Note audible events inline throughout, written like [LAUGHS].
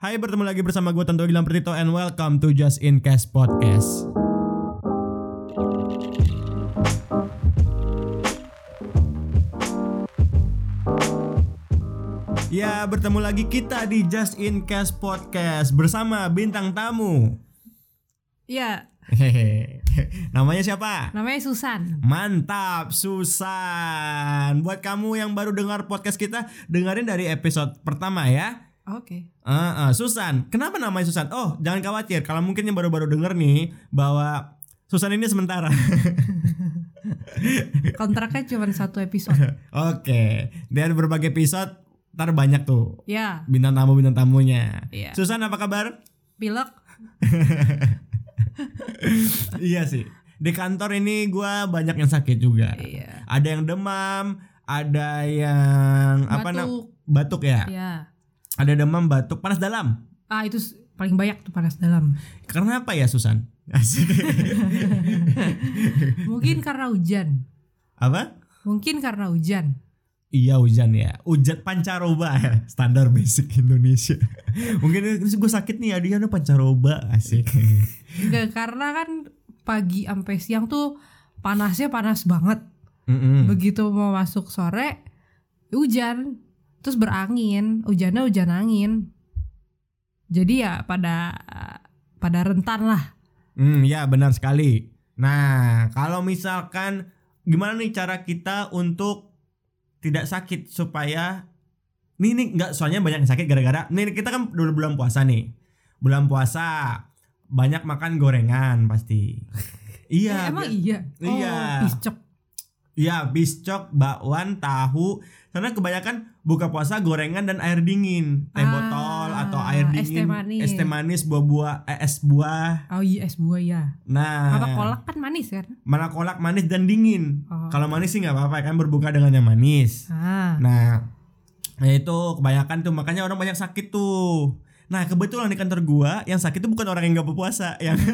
Hai, bertemu lagi bersama gue Tonto Gilang Pertito and welcome to Just In Case Podcast. Ya, bertemu lagi kita di Just In Case Podcast bersama bintang tamu. Hehehe. Namanya siapa? namanya Susan. Mantap, Susan. Buat kamu yang baru dengar podcast kita, dengerin dari episode pertama ya. Oke. Ah, ah, Susan, kenapa namanya Susan? Oh, jangan khawatir. Kalau mungkin yang baru-baru denger nih bahwa Susan ini sementara. [LAUGHS] Kontraknya cuma satu episode. Oke, dan berbagai episode ntar banyak tuh ya, bintang tamu bintang tamunya. Iya. Susan apa kabar? pilek. [LAUGHS] iya sih. Di kantor ini gua banyak yang sakit juga. Iya. Ada yang demam, ada yang apa nam- Batuk. batuk ya. Ya. Ada demam, batuk, panas dalam. Ah, itu paling banyak tuh panas dalam. Karena apa ya Susan? Asik. [LAUGHS] Mungkin karena hujan. apa? Mungkin karena hujan. Iya hujan ya, hujan pancaroba ya, [LAUGHS] standar basic Indonesia. [LAUGHS] Mungkin terus gue sakit nih, Adiana pancaroba asik. Enggak, karena kan pagi sampai siang tuh panasnya panas banget. Mm-mm. Begitu mau masuk sore hujan, terus berangin, hujannya hujan angin. Jadi ya pada pada rentan lah. Hmm, ya benar sekali. Nah, kalau misalkan gimana nih cara kita untuk tidak sakit supaya nih nih nggak soalnya banyak yang sakit gara-gara nih kita kan udah bulan puasa nih. Bulan puasa banyak makan gorengan pasti. [LAUGHS] iya. Eh, emang iya. Iya. Oh, piscok. Iya, biscok, bakwan, tahu. Karena kebanyakan buka puasa gorengan dan air dingin, teh Ah, botol atau air es teh dingin, manis. es teh manis, buah-buah, eh, es buah. Oh iya es buah ya. Nah, Apa kolak kan manis kan? mana kolak manis dan dingin. Oh. Kalau manis sih nggak apa-apa kan berbuka dengan yang manis. Ah. Nah, nah itu kebanyakan tuh makanya orang banyak sakit tuh. Nah kebetulan di kantor gua yang sakit tuh bukan orang yang nggak berpuasa, yang [LAUGHS]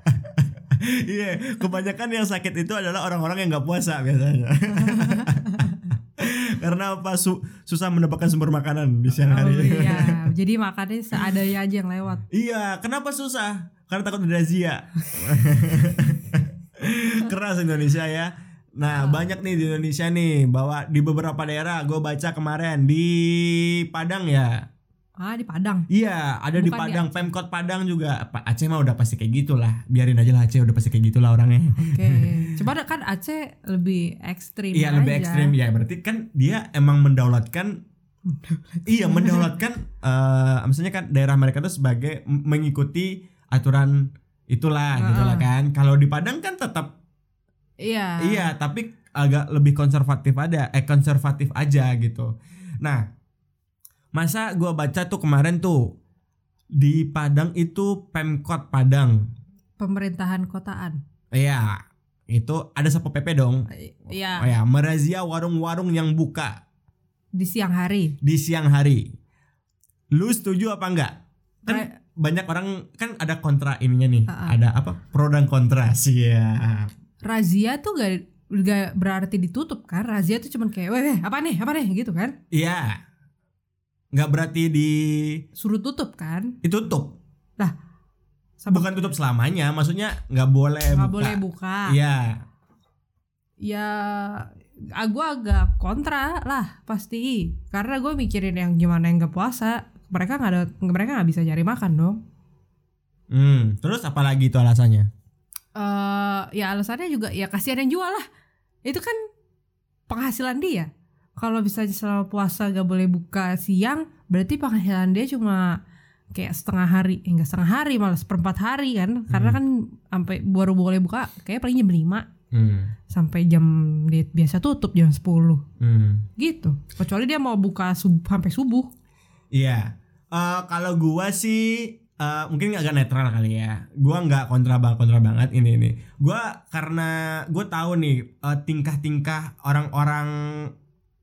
[LAUGHS] Iya, kebanyakan yang sakit itu adalah orang-orang yang nggak puasa biasanya. [LAUGHS] Karena apa su- susah mendapatkan sumber makanan di siang Oh hari. iya, jadi makannya seadanya aja yang lewat. Iya, kenapa susah? Karena takut dirazia. [LAUGHS] Keras Indonesia ya. Nah, banyak nih di Indonesia nih bahwa di beberapa daerah gue baca kemarin di Padang ya. Ah di Padang. Iya, ada di Bukan di Padang, Pemkot Padang juga. Pak Aceh mah udah pasti kayak gitulah. Biarin aja lah Aceh udah pasti kayak gitulah orangnya. Oke. [LAUGHS] Coba ada kan Aceh lebih ekstrim. Iya, lebih ekstrim ya. Berarti kan dia emang mendaulatkan iya, mendaulatkan eh maksudnya kan daerah mereka tuh sebagai mengikuti aturan itulah gitu lah Heeh. kan. Kalau di Padang kan tetap Iya. Iya, tapi agak lebih konservatif ada, eh konservatif aja gitu. Nah, masa gua baca tuh kemarin tuh di Padang itu Pemkot Padang. Pemerintahan kotaan. Iya, itu ada Satpol PP dong. Iya. Oh ya, merazia warung-warung yang buka Di siang hari. di siang hari. Lu setuju apa enggak? Kan Re- banyak orang kan ada kontra ininya nih. Ha-ha. Ada apa? Pro dan kontra sih ya. razia tuh gak, gak berarti ditutup kan? Razia tuh cuman kayak, weh, weh, apa nih, apa nih, gitu kan? Iya. Nggak berarti di Suruh tutup kan? ditutup. Sama bukan tutup selamanya maksudnya nggak boleh nggak buka. boleh buka. iya. Ya ah, gue agak kontra lah pasti. Karena gue mikirin yang gimana yang gak puasa mereka nggak ada mereka nggak bisa cari makan dong. Hmm, terus apalagi itu alasannya? Eh ya alasannya juga ya kasihan yang jual lah. Itu kan penghasilan dia kalau bisa selama puasa gak boleh buka siang berarti penghasilan dia cuma kayak setengah hari. Eh, enggak setengah hari malah seperempat hari kan. Karena Hmm. kan sampai baru boleh buka kayak paling jam 5 hmm, sampai jam dia biasa tutup jam 10 hmm. gitu. Kecuali dia mau buka sub sampai subuh. Iya. Eh, kalau gua sih eh, mungkin agak netral kali ya. Gua nggak kontra banget kontra banget ini ini. Gua karena gue tahu nih eh, tingkah-tingkah orang-orang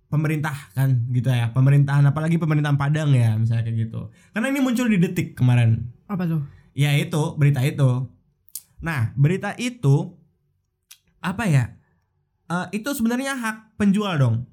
pemerintah kan gitu ya pemerintahan apalagi pemerintahan Padang ya misalnya kayak gitu karena ini muncul di detik kemarin apa tuh Ya itu berita itu. Nah berita itu apa ya? Eh, itu sebenarnya hak penjual dong.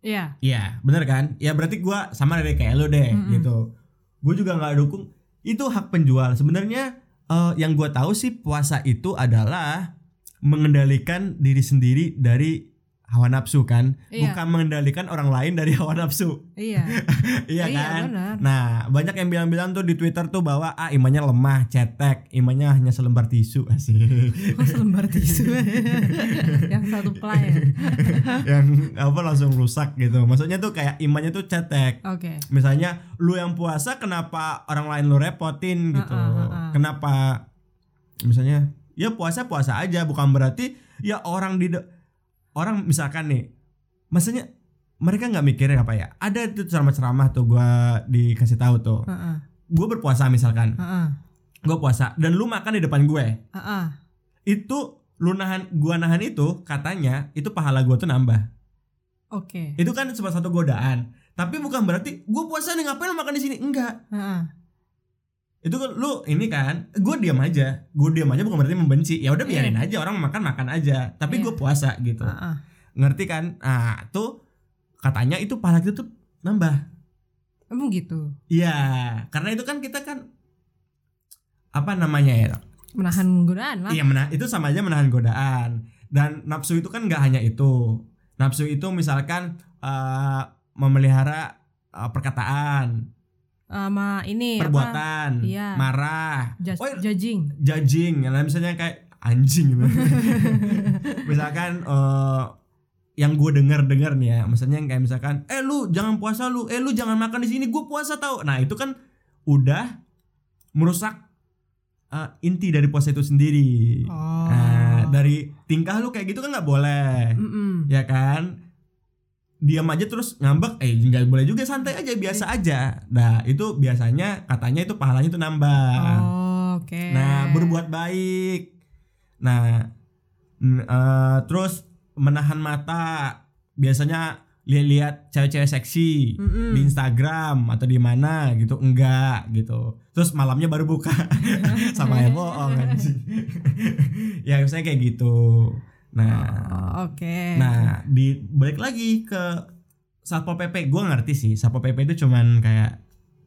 Iya. Iya, bener kan? Ya berarti gua sama dari kayak lo deh Mm-mm. gitu. Gue juga nggak dukung. Itu hak penjual. Sebenarnya eh, yang gua tahu sih puasa itu adalah mengendalikan diri sendiri dari hawa nafsu kan, Iya. bukan mengendalikan orang lain dari hawa nafsu. Iya. [LAUGHS] iya Iya, kan? benar. Nah, banyak yang bilang-bilang tuh di Twitter tuh bahwa ah imannya lemah, cetek, imannya hanya selembar tisu [LAUGHS] asik. Kok selembar tisu? [LAUGHS] yang satu ply. yang apa langsung rusak gitu. Maksudnya tuh kayak imannya tuh cetek. Oke. Misalnya lu yang puasa kenapa orang lain lu repotin gitu. Heeh, heeh. Kenapa misalnya ya puasa puasa aja bukan berarti ya orang di orang misalkan nih maksudnya mereka nggak mikirin apa ya ada tuh ceramah-ceramah tuh gua dikasih tahu tuh Heeh. gue berpuasa misalkan Heeh. gue puasa dan lu makan di depan gue Heeh. itu lu nahan gua nahan itu katanya itu pahala gua tuh nambah Oke. itu kan cuma satu godaan tapi bukan berarti gue puasa nih ngapain lu makan di sini enggak Heeh. Itu kan lu ini kan gue diam aja. Gue diam aja bukan berarti membenci. Ya udah biarin aja orang makan makan aja. Tapi Iya. gue puasa gitu. Heeh. ngerti kan? Ah tuh katanya itu pahala itu tuh nambah. Emang gitu. iya karena itu kan kita kan apa namanya ya? Menahan godaan lah. iya mena- itu sama aja menahan godaan. Dan nafsu itu kan nggak hanya itu. Nafsu itu misalkan eh, memelihara eh, perkataan Sama ini apa? perbuatan Iya. marah Judge- oh judging. judging ya misalnya kayak anjing gitu [LAUGHS] misalkan eh, yang gue denger dengar nih ya misalnya yang kayak misalkan eh lu jangan puasa lu eh lu jangan makan di sini gue puasa tau nah itu kan udah merusak eh, inti dari puasa itu sendiri Oh. nah dari tingkah lu kayak gitu kan nggak boleh Mm-mm. ya kan diam aja terus ngambek eh nggak boleh juga santai aja biasa aja nah itu biasanya katanya itu pahalanya itu nambah Oh, Oke. Nah, berbuat baik. Nah, mm, eh, terus menahan mata. Biasanya lihat-lihat cewek-cewek seksi Mm-mm. di Instagram atau di mana gitu, enggak gitu. Terus malamnya baru buka. [LAUGHS] Sama [LAUGHS] ya bohong ya misalnya kayak gitu. Nah, Oh, Oke. nah di balik lagi ke Satpol PP, gue ngerti sih Satpol PP itu cuman kayak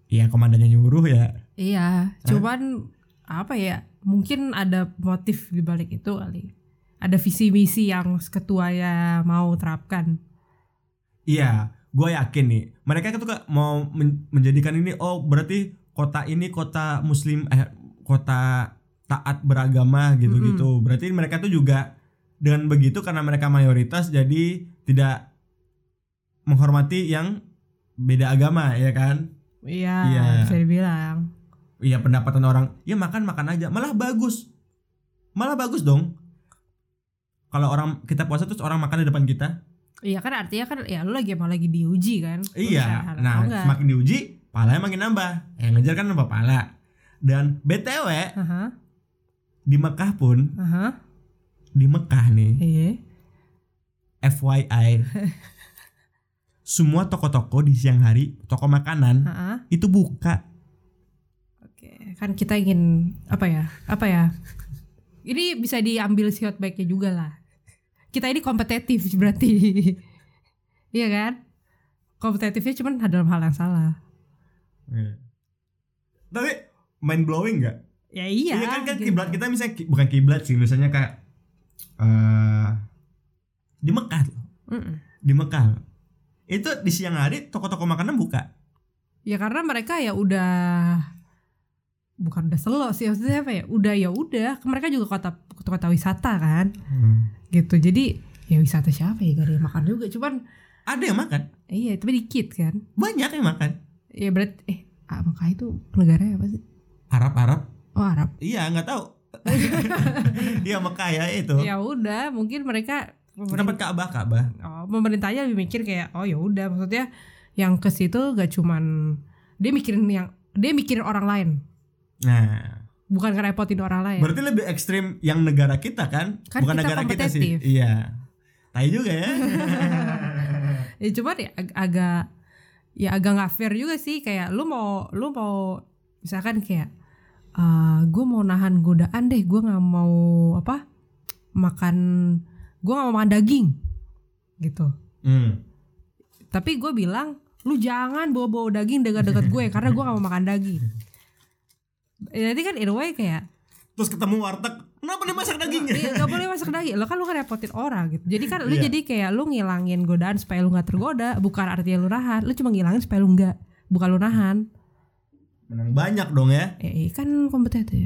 ya komandannya nyuruh ya Iya, cuman apa ya? Mungkin ada motif di balik itu kali. Ada visi misi yang ketuanya mau terapkan. Iya, gue yakin nih. Mereka tuh Kak, mau men- menjadikan ini oh berarti kota ini kota muslim eh kota taat beragama gitu-gitu. Berarti mereka tuh juga dengan begitu karena mereka mayoritas jadi tidak menghormati yang beda agama ya kan? Iya, Iya. bisa dibilang. Iya pendapatan orang ya makan makan aja malah bagus malah bagus dong kalau orang kita puasa terus orang makan di depan kita Iya kan artinya kan ya lu lagi emang lagi diuji kan. Iya. Nah, enggak. semakin diuji, pahalanya makin nambah. Yang ngejar kan nambah pahala. Dan BTW Aha, di Mekah pun, aha, di Mekah nih, iya. FYI. semua toko-toko di siang hari, toko makanan Aha. itu buka. Oke, kan kita ingin apa ya? Apa ya? Ini bisa diambil siot baiknya juga lah. Kita ini kompetitif berarti. iya kan? Kompetitifnya cuman dalam hal yang salah. Tapi mind blowing nggak? Ya iya. Iya kan kan gitu. kiblat kita misalnya bukan kiblat sih, misalnya kayak eh di Mekah, tuh. Mm-mm. di Mekah. Itu di siang hari toko-toko makanan buka. Ya karena mereka ya udah bukan udah selo sih maksudnya apa ya? Udah ya udah. Mereka juga kota kota wisata kan. Gitu. Jadi ya wisata siapa ya gak ada yang makan juga. Cuman Ada yang makan, iya tapi dikit kan. banyak yang makan. Ya berarti eh ah, Mekah itu negaranya apa sih? Arab-Arab Oh Arab. Iya nggak tahu. [LAUGHS] Iya Mekah ya itu. Ya udah, mungkin mereka Tempat Ka'bah Ka'bah. oh, pemerintahnya lebih mikir kayak oh ya udah maksudnya yang ke situ gak cuman dia mikirin yang dia mikirin orang lain Nah, bukan ngerepotin orang lain berarti lebih ekstrim yang negara kita kan, Kan bukan kita negara kita sih. Iya. Tai juga ya. [LAUGHS] ya cuman ya ag- agak ya agak nggak fair juga sih kayak lu mau lu mau misalkan kayak gue mau nahan godaan deh gue nggak mau apa makan gue nggak mau makan daging gitu hmm. Tapi gue bilang lu jangan bawa-bawa daging dekat-dekat gue karena gue gak mau makan daging. Jadi kan in a way kayak Terus ketemu warteg, kenapa nih masak dagingnya? Iya gak boleh masak daging Lo kan lu kan repotin orang gitu Jadi kan lu Iya. jadi kayak lu ngilangin godaan supaya lu gak tergoda Bukan artinya lu nahan Lu cuma ngilangin supaya lu gak Bukan lu nahan Menang banyak dong ya. Eh kan kompetitif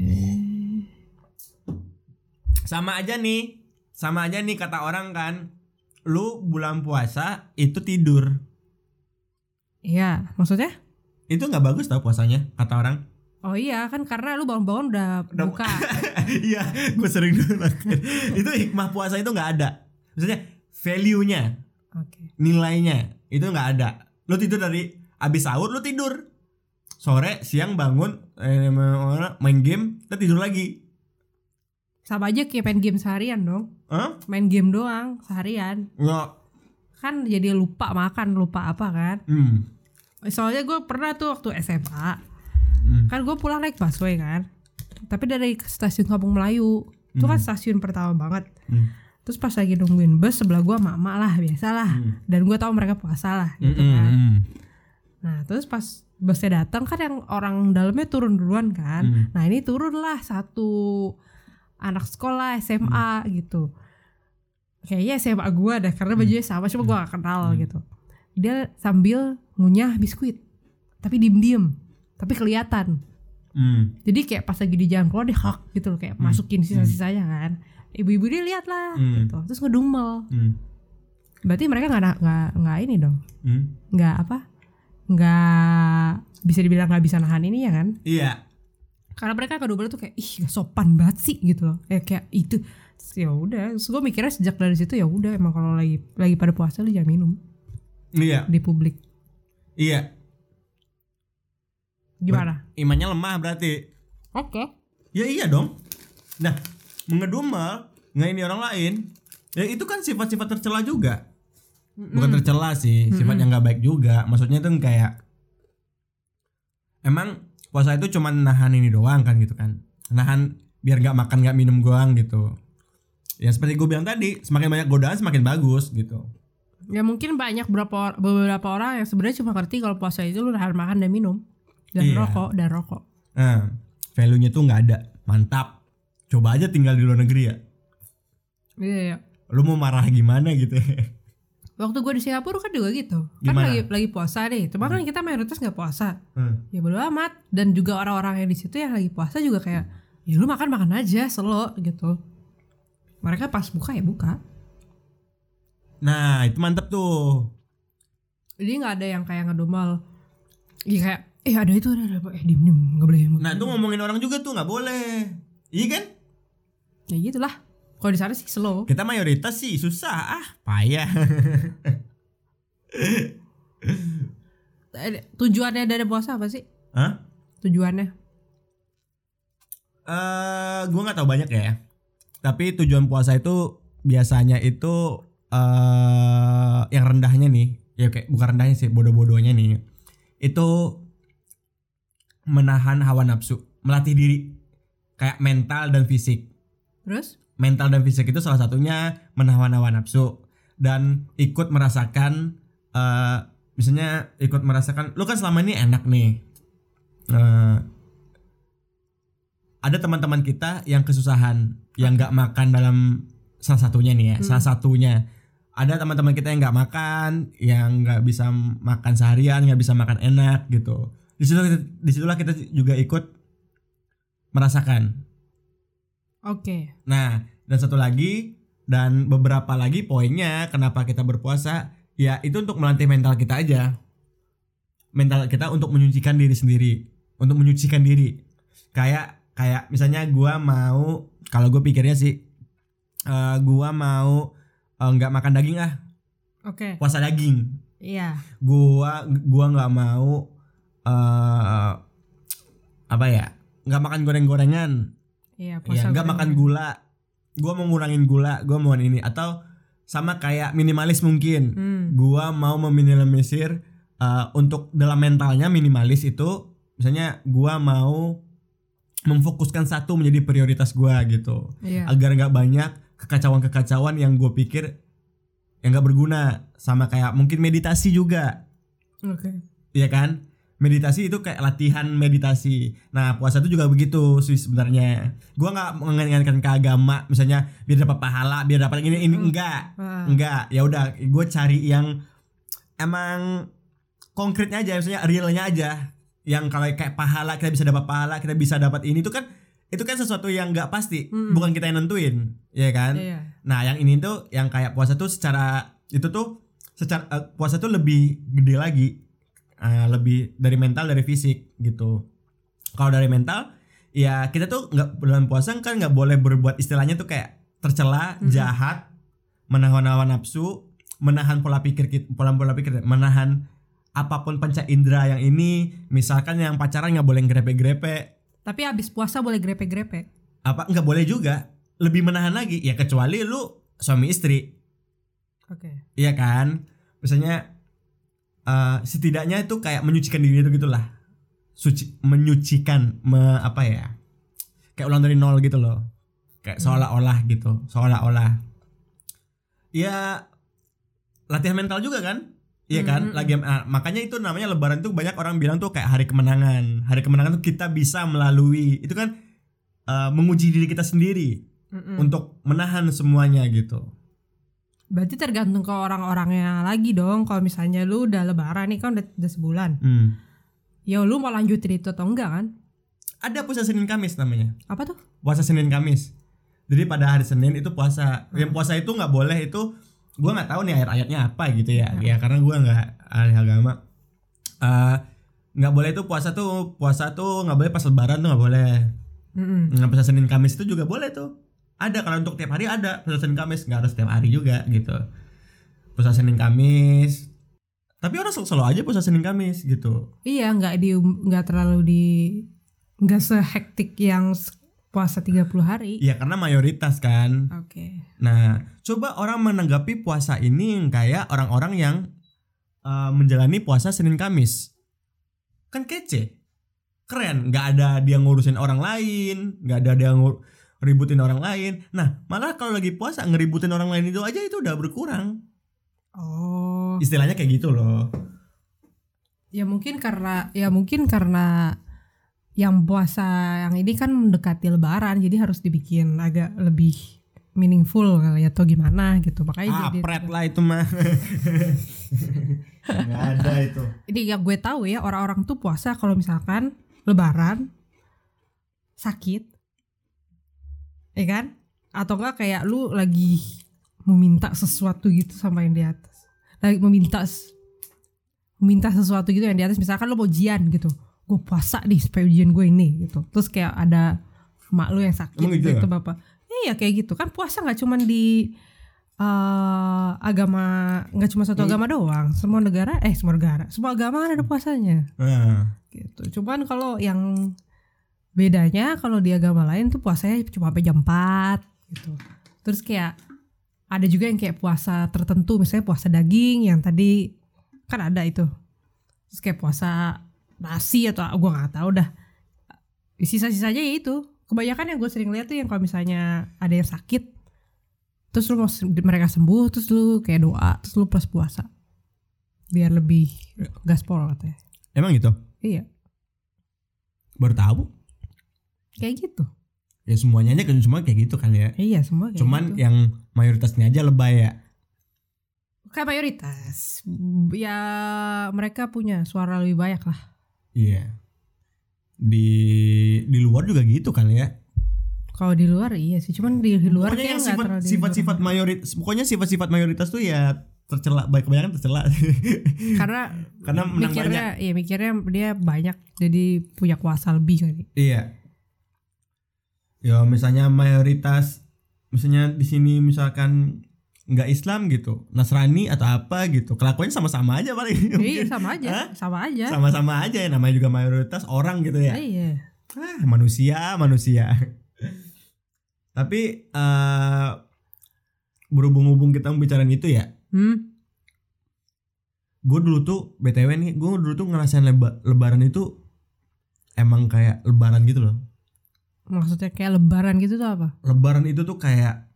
Sama aja nih, sama aja nih kata orang kan, lu bulan puasa itu tidur. Iya maksudnya Itu nggak bagus tau puasanya kata orang. Oh iya kan karena lu bangun-bangun udah Udah- buka [LAUGHS] Iya, gue sering dulu itu hikmah puasa itu nggak ada. Maksudnya value-nya, Oke nilainya itu nggak ada. Lu tidur dari abis sahur lu tidur. Sore, siang bangun eh, main game, lu tidur lagi. Sama aja kayak main game seharian dong Hah? Main game doang seharian Nggak. Kan jadi lupa makan Lupa apa kan Hmm. Soalnya gue pernah tuh waktu SMA Hmm. Kan gue pulang naik busway kan Tapi dari stasiun Kampung Melayu Itu kan stasiun pertama banget Hmm. Terus pas lagi nungguin bus sebelah gue mak-mak lah biasalah Hmm. Dan gue tahu mereka puasa lah gitu Mm-mm. kan Hmm. Nah terus pas busnya datang kan yang orang dalamnya turun duluan kan Hmm. Nah ini turun lah satu anak sekolah SMA Hmm. gitu Kayaknya SMA gue dah karena bajunya sama cuma gue gak kenal Hmm. gitu Dia sambil ngunyah biskuit Tapi diem-diem Tapi kelihatan Hmm. Jadi kayak pas lagi di jalan keluar dia hak gitu loh Kayak masukin sisa-sisanya kan Ibu-ibu dia lihat lah Hmm. gitu Terus ngedumel Hmm. Berarti mereka gak, nggak nggak ini dong Hmm. nggak apa nggak bisa dibilang nggak bisa nahan ini ya kan Iya. karena mereka kedua tuh kayak ih gak sopan banget sih gitu loh ya kayak itu ya udah terus gue mikirnya sejak dari situ ya udah emang kalau lagi lagi pada puasa lu jangan minum Iya. di publik Iya. gimana Imannya lemah berarti. oke Ya iya dong. Nah, mengedumel nggak ini orang lain. Ya itu kan sifat-sifat tercela juga. Bukan tercela sih, sifat yang nggak baik juga. Maksudnya tuh kayak emang puasa itu cuma nahan ini doang kan gitu kan. Nahan biar nggak makan nggak minum doang gitu. Ya seperti gue bilang tadi, semakin banyak godaan semakin bagus gitu. ya mungkin banyak beberapa beberapa orang yang sebenarnya cuma ngerti kalau puasa itu lu nahan makan dan minum dan Iya. rokok dan rokok Nah, value-nya tuh nggak ada. Mantap. Coba aja tinggal di luar negeri ya. iya iya Lu mau marah gimana gitu. [LAUGHS] waktu gue di Singapura kan juga gitu. Kan lagi lagi puasa nih. Cuma kan kita mayoritas nggak puasa. Hmm. ya bodo amat. Dan juga orang-orang yang di situ yang lagi puasa juga kayak ya lu makan makan aja selo gitu. Mereka pas buka ya buka. Nah, itu mantep tuh. jadi nggak ada yang kayak ngedumel Iya kayak eh ada itu ada, ada eh diem diem nggak boleh. Nah, itu ngomongin orang juga tuh nggak boleh. Iya kan? ya gitulah kalau di sana sih slow Kita mayoritas sih susah ah, payah. Eh, tujuannya dari puasa apa sih Hah? tujuannya Eh, gua nggak tahu banyak ya. Tapi tujuan puasa itu biasanya itu eh yang rendahnya nih, ya kayak bukan rendahnya sih, bodoh-bodohnya nih. Itu menahan hawa nafsu, melatih diri kayak mental dan fisik. terus mental dan fisik itu salah satunya menahan hawa nafsu dan ikut merasakan eh misalnya ikut merasakan lu kan selama ini enak nih. Eh, ada teman-teman kita yang kesusahan yang nggak makan dalam salah satunya nih ya salah satunya. Ada teman-teman kita yang nggak makan yang nggak bisa makan seharian nggak bisa makan enak gitu. Di situ di situlah kita juga ikut merasakan oke Nah, dan satu lagi dan beberapa lagi poinnya kenapa kita berpuasa ya itu untuk melatih mental kita aja. Mental kita untuk menyucikan diri sendiri, untuk menyucikan diri. Kayak kayak misalnya gua mau kalau gue pikirnya sih eh, gua mau eh, nggak makan daging ah, oke puasa daging. iya Gua gua nggak mau eh apa ya? nggak makan goreng-gorengan, iya Iya, puasa nggak goreng. makan gula. Gua mau ngurangin gula, gua mau ini atau sama kayak minimalis mungkin. hmm. Gua mau meminimalisir uh, untuk dalam mentalnya minimalis itu misalnya gua mau memfokuskan satu menjadi prioritas gua gitu. iya Agar nggak banyak kekacauan-kekacauan yang gue pikir yang nggak berguna sama kayak mungkin meditasi juga Oke. Iya kan? Meditasi itu kayak latihan meditasi. Nah, puasa itu juga begitu sih sebenarnya. Gua nggak mengingatkan ke agama, misalnya biar dapat pahala, biar dapat ini ini enggak. Ah. Enggak. Ya udah, gue cari yang emang konkretnya aja, misalnya realnya aja. Yang kalau kayak pahala kita bisa dapat pahala, kita bisa dapat ini itu kan itu kan sesuatu yang nggak pasti, Mm. bukan kita yang nentuin, ya kan? Iya. Nah, yang ini tuh yang kayak puasa tuh secara itu tuh secara eh, puasa tuh lebih gede lagi. Eh, lebih dari mental dari fisik gitu. Kalau dari mental ya kita tuh nggak bulan puasa kan nggak boleh berbuat istilahnya tuh kayak tercela, Mhm. jahat, menahan hawa nafsu, menahan pola pikir pola pola pikir, menahan apa pun panca indera yang ini, misalkan yang pacaran nggak boleh grepe-grepe, Tapi abis puasa boleh grepe-grepe. apa nggak boleh juga, lebih menahan lagi ya kecuali lu suami istri Oke. Iya kan? Misalnya eh setidaknya itu kayak menyucikan diri itu gitulah. Suci menyucikan me, apa ya? Kayak ulang dari nol gitu loh. Kayak seolah-olah gitu, seolah-olah. Ya latihan mental juga kan? Iya kan? Mm, mm, Lagi ah, makanya itu namanya lebaran tuh banyak orang bilang tuh kayak hari kemenangan. Hari kemenangan tuh kita bisa melalui itu kan eh, menguji diri kita sendiri Mm-mm. untuk menahan semuanya gitu. Berarti tergantung ke orang-orangnya lagi dong. Kalau misalnya lu udah lebaran nih kan udah, udah sebulan. Hmm. Ya lu mau lanjutin itu atau enggak kan? Ada puasa Senin Kamis namanya. Apa tuh? puasa Senin Kamis. Jadi pada hari Senin itu puasa. Yang puasa itu nggak boleh itu gua nggak tahu nih ayat-ayatnya apa gitu ya. Ya karena gua nggak ahli agama. Eh, nggak boleh itu puasa tuh puasa tuh nggak boleh pas lebaran tuh nggak boleh. Mm-mm. Nggak puasa Senin Kamis itu juga boleh tuh. Ada kalau untuk tiap hari ada puasa Senin Kamis nggak harus tiap hari juga gitu. Puasa Senin Kamis. Tapi orang sel- selalu aja puasa Senin Kamis gitu. Iya, nggak di nggak terlalu di nggak sehektik yang puasa 30 hari. Ya karena mayoritas kan. Oke. Nah, coba orang menanggapi puasa ini yang kayak orang-orang yang uh, menjalani puasa Senin Kamis. Kan kece. Keren, nggak ada dia ngurusin orang lain, nggak ada dia ngur ributin orang lain. Nah, malah kalau lagi puasa ngeributin orang lain itu aja itu udah berkurang. Oh. Istilahnya kayak gitu loh. Ya mungkin karena ya mungkin karena yang puasa yang ini kan mendekati lebaran jadi harus dibikin agak lebih meaningful kali ya, atau gimana gitu. Makanya Ah, jadi pret lah itu mah. [LAUGHS] Nggak ada itu. Ini yang gue tahu ya orang-orang tuh puasa kalau misalkan lebaran sakit. Ya kan? Atau enggak kayak lu lagi meminta sesuatu gitu sama yang di atas. Lagi meminta meminta sesuatu gitu yang di atas misalkan lu mau ujian gitu. Gue puasa nih supaya ujian gue ini gitu. Terus kayak ada mak lu yang sakit Emang gitu gitu, ya? bapak. Iya kayak gitu kan puasa nggak cuman di eh agama nggak cuma satu Hmm. agama doang semua negara eh semua negara semua agama kan ada puasanya Nah, gitu cuman kalau yang bedanya kalau di agama lain tuh puasanya cuma sampai jam 4 gitu. Terus kayak ada juga yang kayak puasa tertentu misalnya puasa daging yang tadi kan ada itu. Terus kayak puasa nasi atau gue nggak tahu dah. Sisa-sisanya ya itu. Kebanyakan yang gue sering lihat tuh yang kalau misalnya ada yang sakit terus lu mau mereka sembuh terus lu kayak doa terus lu pas puasa. Biar lebih gaspol katanya. Emang gitu? iya. Baru tahu. Kayak gitu Ya semuanya aja kan semua kayak gitu kan ya. iya semua kayak Cuman gitu. yang mayoritasnya aja lebay ya. kayak mayoritas ya mereka punya suara lebih banyak lah Iya. Di di luar juga gitu kan ya. kalau di luar iya sih cuman di, di luar pokoknya yang sifat terlalu di- sifat-sifat mayoritas pokoknya sifat-sifat mayoritas tuh ya tercela baik kebanyakan tercela. [LAUGHS] karena Karena menang mikirnya iya mikirnya dia banyak jadi punya kuasa lebih kali iya. Ya misalnya mayoritas misalnya di sini misalkan nggak Islam gitu, Nasrani atau apa gitu. Kelakuannya sama-sama aja paling. iya sama aja Hah? sama aja Sama-sama aja ya namanya juga mayoritas orang gitu ya. iya Ah, manusia, manusia. Tapi eh berhubung-hubung kita membicarain itu ya, hmm gue dulu tuh btw nih, gue dulu tuh ngerasain leba- lebaran itu emang kayak lebaran gitu loh. Maksudnya kayak lebaran gitu tuh apa? Lebaran itu tuh kayak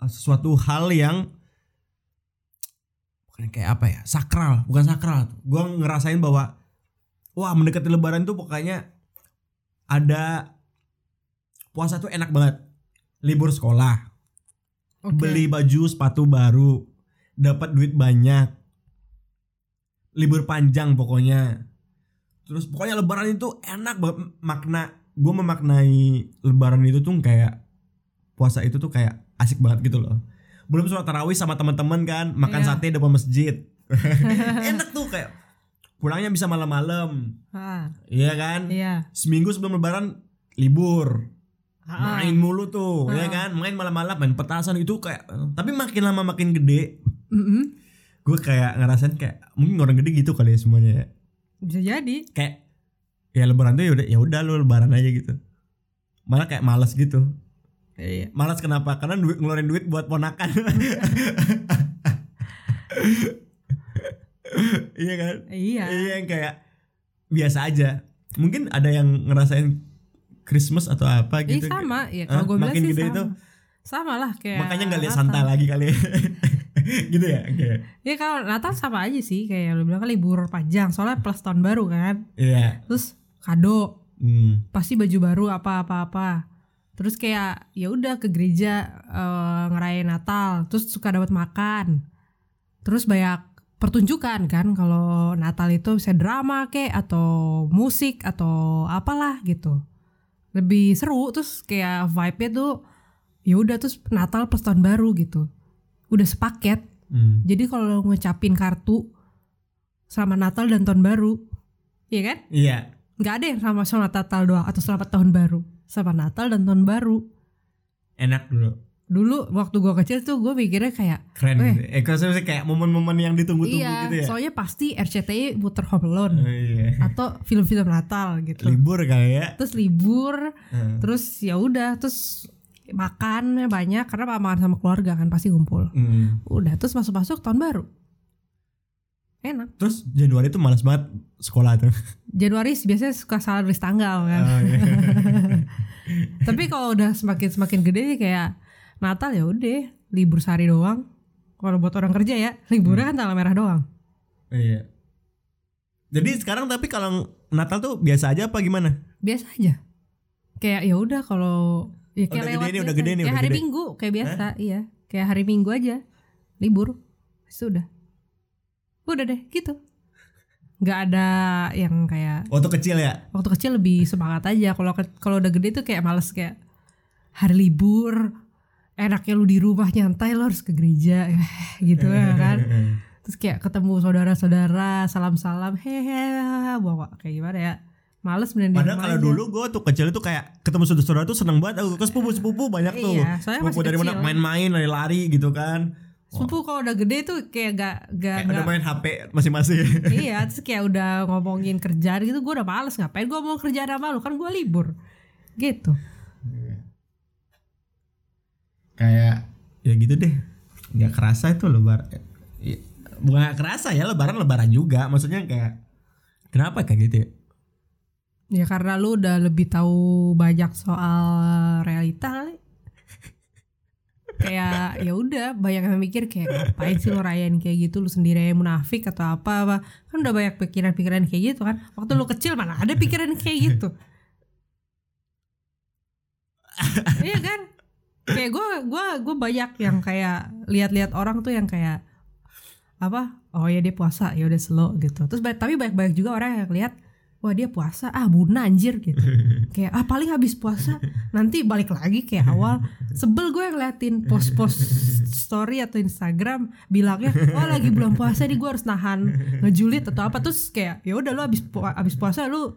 eh, sesuatu hal yang kayak apa ya sakral bukan sakral. Gue ngerasain bahwa wah mendekati lebaran tuh pokoknya ada puasa tuh enak banget. Libur sekolah. Oke. beli baju sepatu baru dapat duit banyak. Libur panjang pokoknya. Terus pokoknya lebaran itu enak banget makna gue memaknai lebaran itu tuh kayak puasa itu tuh kayak asik banget gitu loh belum sholat tarawih sama teman-teman kan makan Iya. sate depan masjid [LAUGHS] enak tuh kayak pulangnya bisa malam-malam iya kan iya. seminggu sebelum lebaran libur Ah, main mulu tuh ya Ah. kan main malam-malam main petasan itu kayak tapi makin lama makin gede mm-mm. gue kayak ngerasain kayak mungkin orang gede gitu kali ya semuanya ya Bisa jadi. kayak ya lebaran tuh ya udah ya udah lu lebaran aja gitu malah kayak malas gitu Iya. malas kenapa karena duit ngeluarin duit buat ponakan [LAUGHS] iya kan Iya. iya yang kayak biasa aja mungkin ada yang ngerasain Christmas atau apa Iya gitu sama, ya kalau gue bilang Makin sih gede sama. itu? Sama lah kayak makanya nggak lihat. Santa lagi kali ya. [LAUGHS] gitu ya oke Ya kalau Natal sama aja sih kayak lu bilang kan libur panjang soalnya plus tahun baru kan. iya Terus kado, hmm. pasti baju baru apa apa apa. Terus kayak ya udah ke gereja eh, ngerayain Natal, terus suka dapat makan. Terus banyak pertunjukan kan kalau Natal itu bisa drama kek atau musik atau apalah gitu. Lebih seru terus kayak vibe-nya tuh ya udah terus Natal plus tahun baru gitu. Udah sepaket. Hmm. Jadi kalau ngucapin kartu sama Natal dan tahun baru, iya kan? iya Nggak ada yang sama selamat Natal doang atau selamat tahun baru, sama Natal dan tahun baru. enak dulu Dulu waktu gua kecil tuh gue mikirnya kayak keren Eh. gitu. eh saya kayak momen-momen yang ditunggu-tunggu iya, gitu ya soalnya pasti RCTI puter Home Alone Oh, iya. atau film-film Natal gitu. libur kali ya Terus libur, Hmm. terus ya udah, terus makannya banyak karena makan sama keluarga kan pasti ngumpul. Hmm. Udah, terus masuk-masuk tahun baru. Enak. terus Januari tuh malas banget sekolah tuh Januari biasanya suka salah tulis tanggal kan. Oh, iya. [LAUGHS] Tapi kalau udah semakin semakin gede nih kayak Natal ya udah libur sehari doang. Kalau buat orang kerja ya liburnya kan tanggal merah doang. iya jadi sekarang tapi kalau Natal tuh biasa aja apa gimana Biasa aja. Kayak ya udah kalau ya kayak Udah gede nih, udah gede nih, kayak udah hari gede. Minggu kayak biasa, iya. Kayak hari Minggu aja libur. Sudah. Udah deh gitu. Nggak ada yang kayak waktu kecil ya? Waktu kecil lebih semangat aja. Kalau kalau udah gede tuh kayak males kayak hari libur enaknya lu di rumah nyantai lo harus ke gereja. [LAUGHS] Gitu ya kan? [LAUGHS] Terus kayak ketemu saudara-saudara salam-salam hehe bawa kayak gimana ya? Males di Padahal kalau dulu gue tuh kecil itu kayak ketemu saudara-saudara tuh seneng banget. Aku ke sepupu-sepupu banyak tuh. Iya, soalnya Sepupu dari mana? main-main lari-lari gitu kan. Sepupu kalau udah gede tuh kayak gak gak, Kayak udah gak main HP masing-masing. [LAUGHS] iya terus kayak udah ngomongin kerjaan gitu gue udah males ngapain gue mau kerjaan sama lu kan gue libur gitu kayak ya gitu deh. Nggak kerasa itu lebaran. Ya, Bukan nggak kerasa ya lebaran lebaran juga. Maksudnya kayak kenapa kayak gitu ya? Ya karena lu udah lebih tahu banyak soal realita kali. Kayak ya udah banyak yang mikir kayak ngapain sih lu rayain kayak gitu? Lu sendiri yang munafik atau apa apa? Kan udah banyak pikiran-pikiran kayak gitu kan. Waktu lu kecil mana ada pikiran kayak gitu? [LAUGHS] Iya kan? Kayak gue gua gue banyak yang kayak lihat-lihat orang tuh yang kayak apa oh ya dia puasa ya udah slow gitu. Terus tapi banyak-banyak juga orang yang lihat wah dia puasa. Ah buna anjir gitu. [LAUGHS] Kayak ah paling habis puasa. Nanti balik lagi kayak awal. Sebel gue ngeliatin post-post story atau Instagram bilangnya oh lagi belum puasa nih gue harus nahan ngejulit atau apa. Terus kayak ya udah lu habis pu- habis puasa lu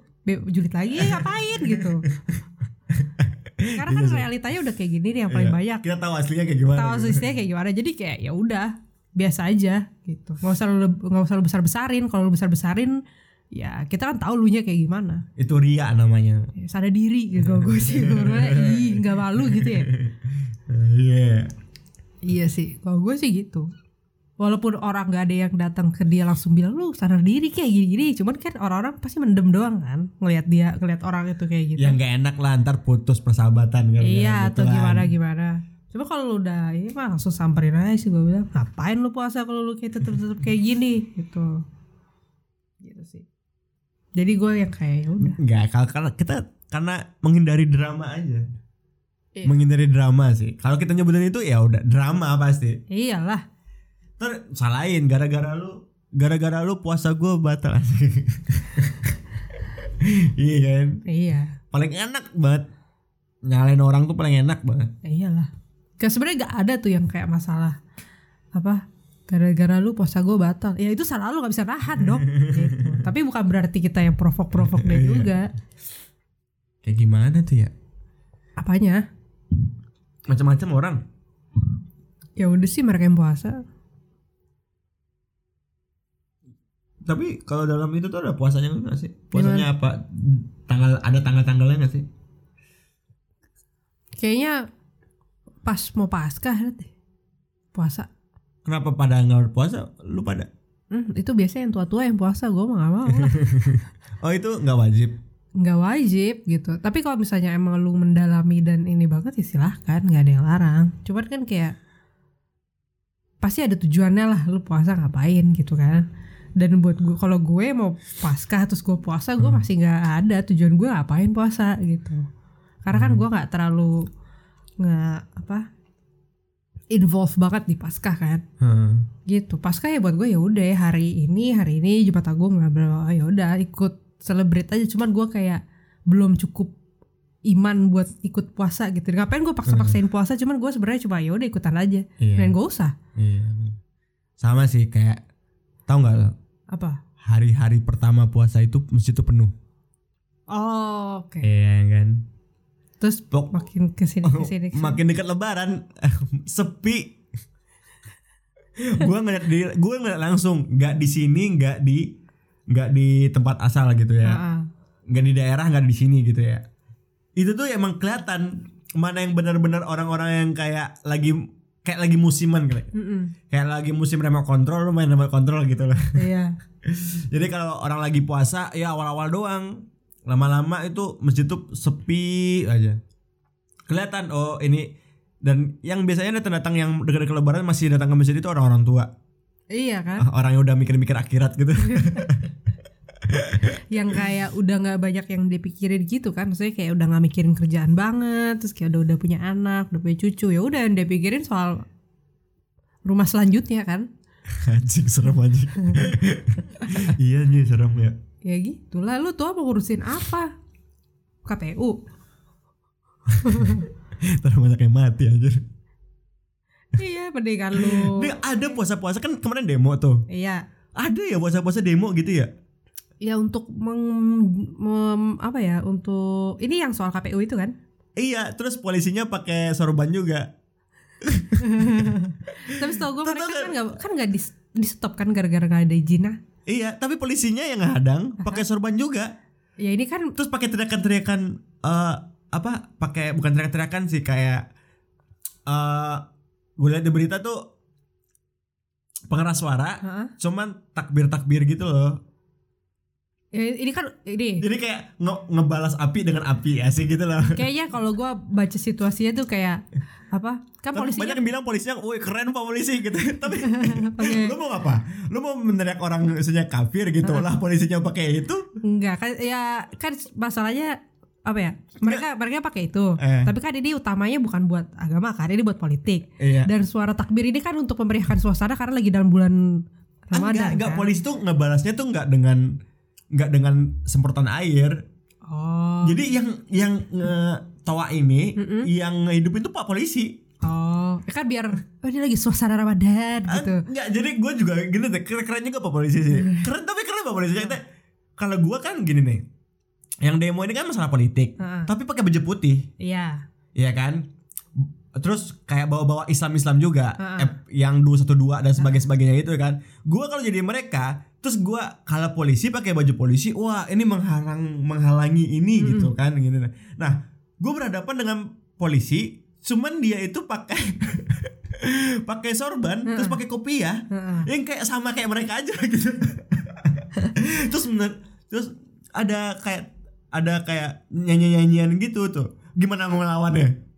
julit lagi ngapain? Gitu. Karena kan realitanya udah kayak gini nih yang paling Iya. banyak. Kita tahu aslinya kayak gimana. tahu aslinya kayak gimana. Jadi kayak ya udah biasa aja gitu. Nggak usah lu nggak usah lu besar besarin kalau lu besar besarin ya kita kan tahu lu nya kayak gimana Itu ria namanya. ya, sadar diri gitu [LAUGHS] gue sih gue ih nggak malu gitu ya [LAUGHS] Iya. iya sih kalau gue sih gitu walaupun orang nggak ada yang datang ke dia langsung bilang lu sadar diri kayak gini-gini cuman kan orang-orang pasti mendem doang kan ngelihat dia ngelihat orang itu kayak gitu Yang gak enak lah ntar putus persahabatan kan. iya gitu atau kan. gimana gimana Coba kalau lu udah ini mah langsung samperin aja sih gue bilang ngapain lu puasa kalau lu kayak tetep tetep kayak gini gitu. Gitu. Jadi gue yang kayak ya udah. Enggak, kalau karena kita karena menghindari drama aja. Iya. Menghindari drama sih. Kalau kita nyebutin itu ya udah drama pasti. Iyalah. Ntar salahin gara-gara lu gara-gara lu puasa gue batal [LAUGHS] iya kan Iya. paling enak banget nyalain orang tuh paling enak banget Iyalah. Kayak sebenarnya gak ada tuh yang kayak masalah apa gara-gara lu puasa gue batal. Ya itu salah lu gak bisa nahan dong. Gitu. [LAUGHS] tapi bukan berarti kita yang provok-provok dia Iya. juga. Kayak gimana tuh ya? Apanya? Macam-macam orang. Ya udah sih mereka yang puasa. Tapi kalau dalam itu tuh ada puasanya nggak sih? Puasanya apa? Tanggal ada tanggal-tanggalnya nggak sih? Kayaknya pas mau paskah deh puasa kenapa pada nggak puasa lu pada? Hmm, itu biasanya yang tua-tua yang puasa gue mah gak mau. Lah [LAUGHS] oh itu nggak wajib? Nggak wajib gitu. Tapi kalau misalnya emang lu mendalami dan ini banget ya silahkan nggak ada yang larang. Cuman kan kayak pasti ada tujuannya lah lu puasa ngapain gitu kan. Dan buat gue kalau gue mau paskah terus gue puasa gue masih nggak ada tujuan gue ngapain puasa gitu. Karena kan gue nggak terlalu nggak apa involve banget di paskah kan? Hmm. gitu. Pasca ya buat gue ya udah ya hari ini hari ini Jumat Agung bla bla ya udah ikut celebrate aja. Cuman gue kayak belum cukup iman buat ikut puasa gitu. Ngapain gue paksa-paksain puasa? Cuman gue sebenarnya cuma ya udah ikutan aja. Iya. dan gak usah. Iya. Sama sih kayak tahu nggak lo? Apa? Hari-hari pertama puasa itu masjid itu penuh. oh oke. Iya kan. Terus Pok- makin ke sini ke sini, ke sini. Makin dekat lebaran [LAUGHS] sepi. gua ngeliat di gua ngeliat langsung nggak di sini nggak di nggak di tempat asal gitu ya. Nggak di daerah nggak di sini gitu ya. Itu tuh emang kelihatan mana yang benar-benar orang-orang yang kayak lagi kayak lagi musiman kayak Mm-mm. kayak lagi musim remote control main remote control gitu loh. iya [LAUGHS] Jadi kalau orang lagi puasa ya awal-awal doang. Lama-lama itu masjid tuh sepi aja. Kelihatan oh ini dan yang biasanya datang-datang yang dekat-dekat lebaran masih datang ke masjid itu orang-orang tua. iya kan Ah, Orang yang udah mikir-mikir akhirat gitu. [LAUGHS] yang kayak udah nggak banyak yang dipikirin gitu kan maksudnya kayak udah nggak mikirin kerjaan banget terus kayak udah udah punya anak udah punya cucu ya udah yang dia pikirin soal rumah selanjutnya kan [LAUGHS] anjing serem anjing. [LAUGHS] iya nih serem ya. Ya gitu lah lu tuh mau ngurusin apa KPU Terus [LAUGHS] banyak yang mati anjir. iya mendingan lu Ini ada puasa-puasa kan kemarin demo tuh. iya Ada ya puasa-puasa demo gitu ya? ya untuk meng, mem- apa ya untuk ini yang soal KPU itu kan Iya, terus polisinya pakai sorban juga. [LAUGHS] tapi setahu gue mereka kan nggak kan nggak di di stop kan gara-gara nggak ada izinnya Iya, tapi polisinya yang ngadang pakai sorban juga. ya ini kan Terus pakai teriakan-teriakan eh apa? Pakai bukan teriakan-teriakan sih kayak eh gue lihat di berita tuh pengeras suara, Heeh. cuman takbir-takbir gitu loh. Ya, ini kan ini Jadi kayak nge- ngebalas api dengan api ya sih gitu loh. kayaknya kalau gue baca situasinya tuh kayak apa kan polisinya banyak yang bilang polisinya, woi keren pak polisi gitu. [LAUGHS] Tapi Pakai- lu mau apa? Lu mau meneriak orang misalnya kafir gitu lah polisinya pakai itu? enggak kan ya kan masalahnya apa ya mereka mereka pakai itu Eh. tapi kan ini utamanya bukan buat agama kan ini buat politik Iya. dan suara takbir ini kan untuk memeriahkan suasana karena lagi dalam bulan enggak, Ramadan enggak kan? polisi tuh ngebalasnya tuh enggak dengan enggak dengan semprotan air. oh Jadi yang yang ngetawa ini yang ngehidupin tuh Pak polisi. oh ya kan biar oh ini lagi suasana Ramadan Ah, gitu Enggak, jadi gue juga gini deh, keren, keren juga Pak polisi sih. [LAUGHS] Keren tapi keren Pak polisi. Kita- Kalau gue kan gini nih. Yang demo ini kan masalah politik, Heeh. tapi pakai baju putih. iya Iya kan? Terus kayak bawa-bawa Islam-Islam juga, Heeh. eh, yang 212 dan sebagainya sebagainya itu kan. Gua kalau jadi mereka, terus gua kalau polisi pakai baju polisi, wah ini menghalang menghalangi ini gitu kan gitu. Nah, gua berhadapan dengan polisi, cuman dia itu pakai [LAUGHS] pakai sorban, terus pakai kopiah, Heeh. yang kayak sama kayak mereka aja [LAUGHS] gitu. terus bener, terus ada kayak ada kayak nyanyi-nyanyian gitu tuh. Gimana ngelawannya?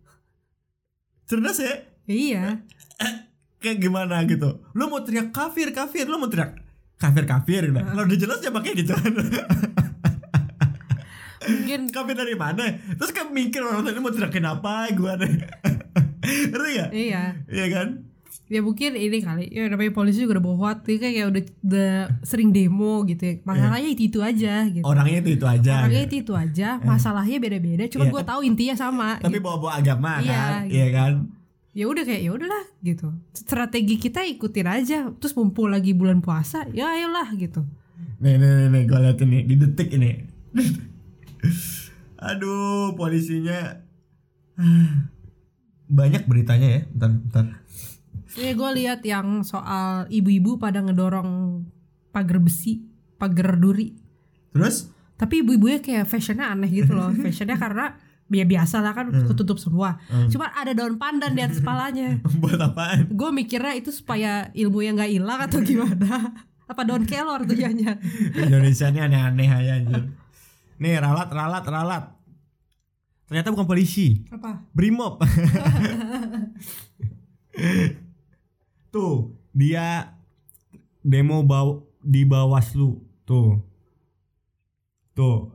Cerdas ya? Iya. Kayak gimana gitu? Lu mau teriak kafir kafir. Lu mau teriak kafir kafir. Nah. kalau udah jelas ya makanya gitu. Mungkin [LAUGHS] kafir dari mana? Terus kan mikir orang tadi mau teriakin apa gue [LAUGHS] ngerti gak iya. Iya kan ya mungkin ini kali ya namanya polisi juga udah bawa dia kayak udah, udah sering demo gitu ya. Masalahnya itu itu aja gitu. Orangnya itu itu aja. Orangnya gitu. itu itu aja masalahnya beda beda cuma Iya. gue tahu intinya sama tapi gitu. bawa bawa agama Iya, kan gitu. iya kan? Ya udah kayak ya udahlah gitu. Strategi kita ikutin aja terus mumpul lagi bulan puasa ya ayolah gitu. Nih nih nih, nih gue liatin nih di detik ini. [LAUGHS] Aduh polisinya. [SIGHS] Banyak beritanya ya bentar bentar ya gue lihat yang soal ibu-ibu pada ngedorong pagar besi pagar duri. Terus? Tapi ibu-ibunya kayak fashionnya aneh gitu loh. [LAUGHS] Fashionnya karena ya biasa lah kan ketutup semua. Hmm. cuma ada daun pandan di atas kepalanya. [LAUGHS] Buat apaan? Gue mikirnya itu supaya ilmunya nggak hilang atau gimana? [LAUGHS] Apa daun kelor tujuannya Indonesia ini aneh-aneh aja anjir. Nih ralat ralat ralat. Ternyata bukan polisi. Apa? Brimob. Tuh, dia demo baw di Bawaslu. Tuh. Tuh.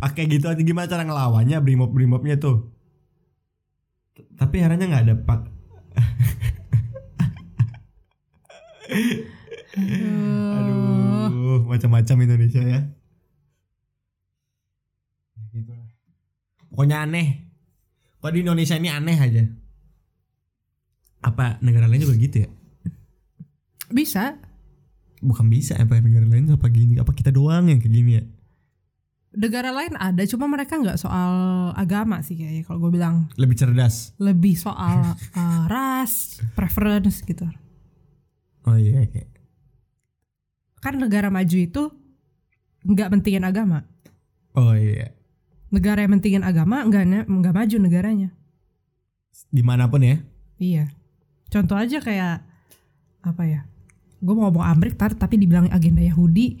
Pakai gitu aja gimana cara ngelawannya Brimob Brimobnya tuh. T- Tapi herannya nggak ada pak. Aduh, macam-macam Indonesia ya. Gitu lah. Pokoknya aneh. Kok di Indonesia ini aneh aja. Apa negara lain juga gitu ya? Bisa Bukan bisa apa negara lain apa gini? Apa kita doang yang kayak gini ya? negara lain ada cuma mereka nggak soal agama sih kayaknya kalau gue bilang Lebih cerdas. lebih soal uh, [LAUGHS] ras preference gitu Oh iya kayak. kan negara maju itu nggak mentingin agama Oh iya. negara yang mentingin agama nggak nggak maju negaranya Di mana pun ya. iya contoh aja kayak apa ya gue mau ngomong Amrik tar tapi dibilang agenda Yahudi [LAUGHS]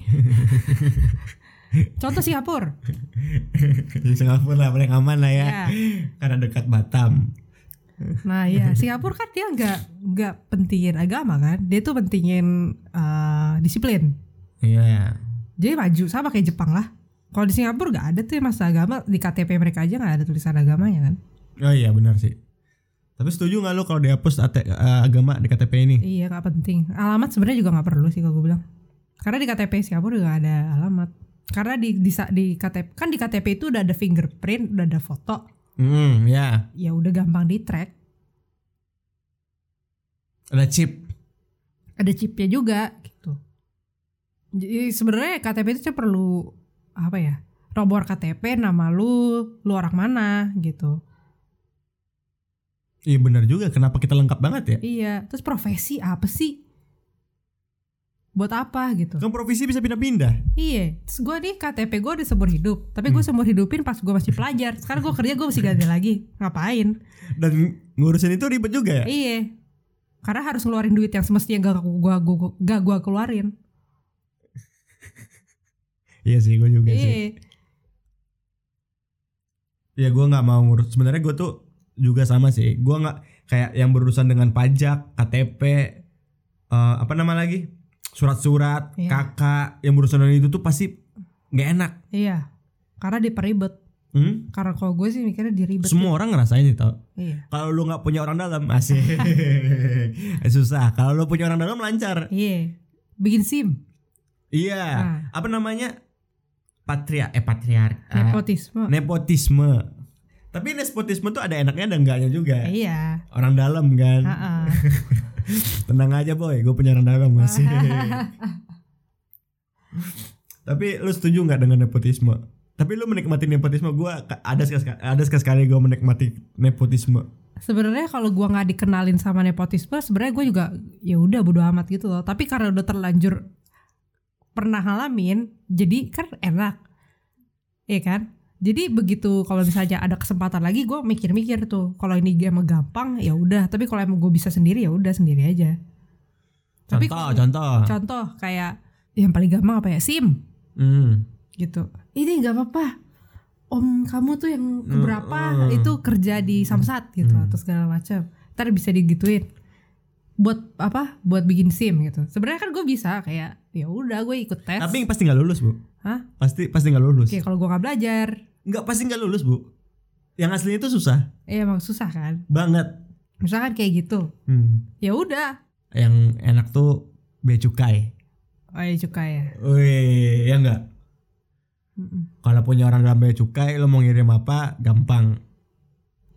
contoh Singapura Di Singapura lah paling aman lah ya. ya Karena dekat Batam. nah iya [LAUGHS] Singapura kan dia nggak nggak pentingin agama kan dia tuh pentingin uh, disiplin Iya. jadi maju sama kayak Jepang lah kalau di Singapura nggak ada tuh yang masa agama di KTP mereka aja nggak ada tulisan agamanya kan Oh iya benar sih. Tapi setuju nggak lu kalau dihapus ate- eh, agama di KTP ini? iya nggak penting. Alamat sebenarnya juga nggak perlu sih kalau gue bilang. Karena di KTP Singapura juga ada alamat. Karena di di, di KTP kan di KTP itu udah ada fingerprint udah ada foto. Hmm, ya. ya udah gampang di track Ada chip. ada chipnya juga gitu. Jadi sebenarnya KTP itu cuma perlu apa ya nomor KTP nama lu lu orang mana gitu Iya benar juga. Kenapa kita lengkap banget ya? iya terus profesi apa sih buat apa gitu Kan profesi bisa pindah-pindah. iya terus gue nih KTP gue udah seumur hidup tapi gue seumur hidupin pas gue masih pelajar sekarang gue kerja gue mesti ganti lagi ngapain Dan ngurusin itu ribet juga ya? iya karena harus ngeluarin duit yang semestinya gak gua gua gak gua keluarin [LAUGHS] Iya sih, gue juga sih. iya Ya gue nggak mau ngurus. Sebenarnya gue tuh juga sama sih. Gue nggak kayak yang berurusan dengan pajak, KTP, eh, apa nama lagi, surat-surat, Iya. kakak, yang berurusan dengan itu tuh pasti nggak enak. iya karena diperibet Hmm? karena kalau gue sih mikirnya diribet Semua orang ngerasain itu. iya Kalau lu nggak punya orang dalam, asik. [LAUGHS] Susah. Kalau lu punya orang dalam lancar. iya bikin sim Iya. Nah. Apa namanya? Patria, eh patriar. ah, nepotisme nepotisme. Tapi nepotisme tuh ada enaknya dan enggaknya juga. iya Orang dalam kan. Heeh. [LAUGHS] Tenang aja boy, gue punya orang dalam masih. [LAUGHS] Tapi lu setuju nggak dengan nepotisme? Tapi lu menikmati nepotisme gue ada sekali ada sekali gue menikmati nepotisme. sebenarnya kalau gua nggak dikenalin sama nepotisme sebenarnya gue juga ya udah bodo amat gitu loh tapi karena udah terlanjur pernah ngalamin jadi kan enak Iya kan jadi begitu kalau misalnya ada kesempatan lagi gue mikir-mikir tuh kalau ini emang gampang ya udah tapi kalau emang gue bisa sendiri ya udah sendiri aja Tapi Contoh, kalau- contoh. contoh kayak yang paling gampang apa ya sim Hmm. gitu ini nggak apa-apa om kamu tuh yang Hmm, hmm. itu kerja di Samsat gitu Hmm. atau segala macam ntar bisa digituin buat apa buat bikin sim gitu sebenarnya kan gue bisa kayak ya udah gue ikut tes Tapi pasti nggak lulus bu. Hah? Pasti pasti nggak lulus. Oke kalau gue nggak belajar Nggak pasti nggak lulus bu. Yang aslinya itu susah ya emang susah kan banget. misalkan kayak gitu Hmm. ya udah Yang enak tuh bea cukai. oh ya cukai ya Wih, ya nggak. Mm-mm. Kalau punya orang dalam bea cukai, lo mau ngirim apa, gampang.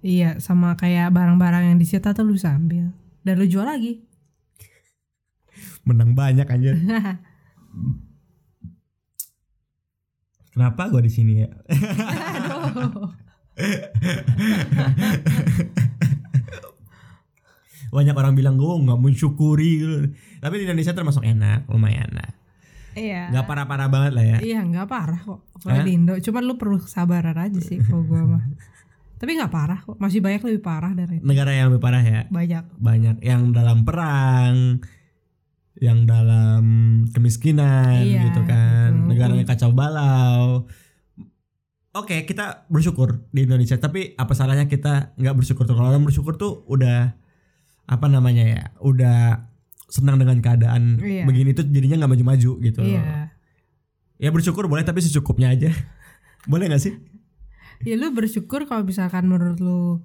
iya sama kayak barang-barang yang disita tuh lu bisa ambil dan lu jual lagi Menang banyak anjir. [LAUGHS] Kenapa gua di sini ya? [LAUGHS] Banyak orang bilang gue nggak mensyukuri gitu. Tapi di Indonesia termasuk enak, lumayan lah. iya Nggak parah-parah banget lah ya. iya nggak parah kok kalau di Indo cuman lu perlu kesabaran aja sih kalau gue mah tapi nggak parah kok masih banyak lebih parah dari itu Negara yang lebih parah ya. banyak Banyak yang dalam perang, yang dalam kemiskinan Iya, gitu kan. gitu. Negaranya kacau balau. Oke, kita bersyukur di Indonesia, tapi apa salahnya kita nggak bersyukur tuh? Kalau orang bersyukur tuh udah apa namanya ya? Udah senang dengan keadaan Iya. begini tuh jadinya nggak maju-maju gitu. iya Ya bersyukur boleh tapi secukupnya aja. [LAUGHS] boleh nggak sih? ya lu bersyukur kalau misalkan menurut lu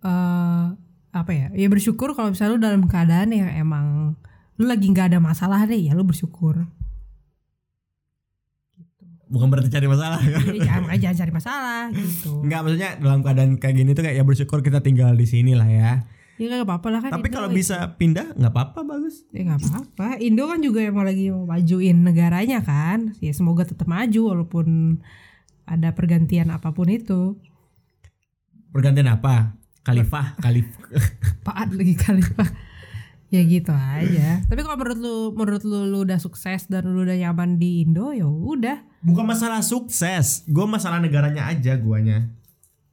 eh apa ya ya bersyukur kalau misalnya lu dalam keadaan yang emang lu lagi nggak ada masalah deh ya lu bersyukur Bukan berarti cari masalah. kan? ya, jangan makanya jangan cari masalah gitu Enggak maksudnya dalam keadaan kayak gini tuh kayak ya bersyukur kita tinggal di sini lah ya. ya nggak apa-apa lah kan Tapi Indo kalau bisa pindah nggak apa-apa bagus. ya nggak apa-apa Indo kan juga emang lagi mau majuin negaranya kan ya semoga tetap maju walaupun ada pergantian apa pun itu Pergantian apa? Khalifah, khalif. Apaan lagi kali Pak ya gitu aja [CLEARS THROAT] tapi kalau menurut lu menurut lu lu udah sukses dan lu udah nyaman di Indo ya udah Bukan masalah sukses, gue masalah negaranya aja guanya.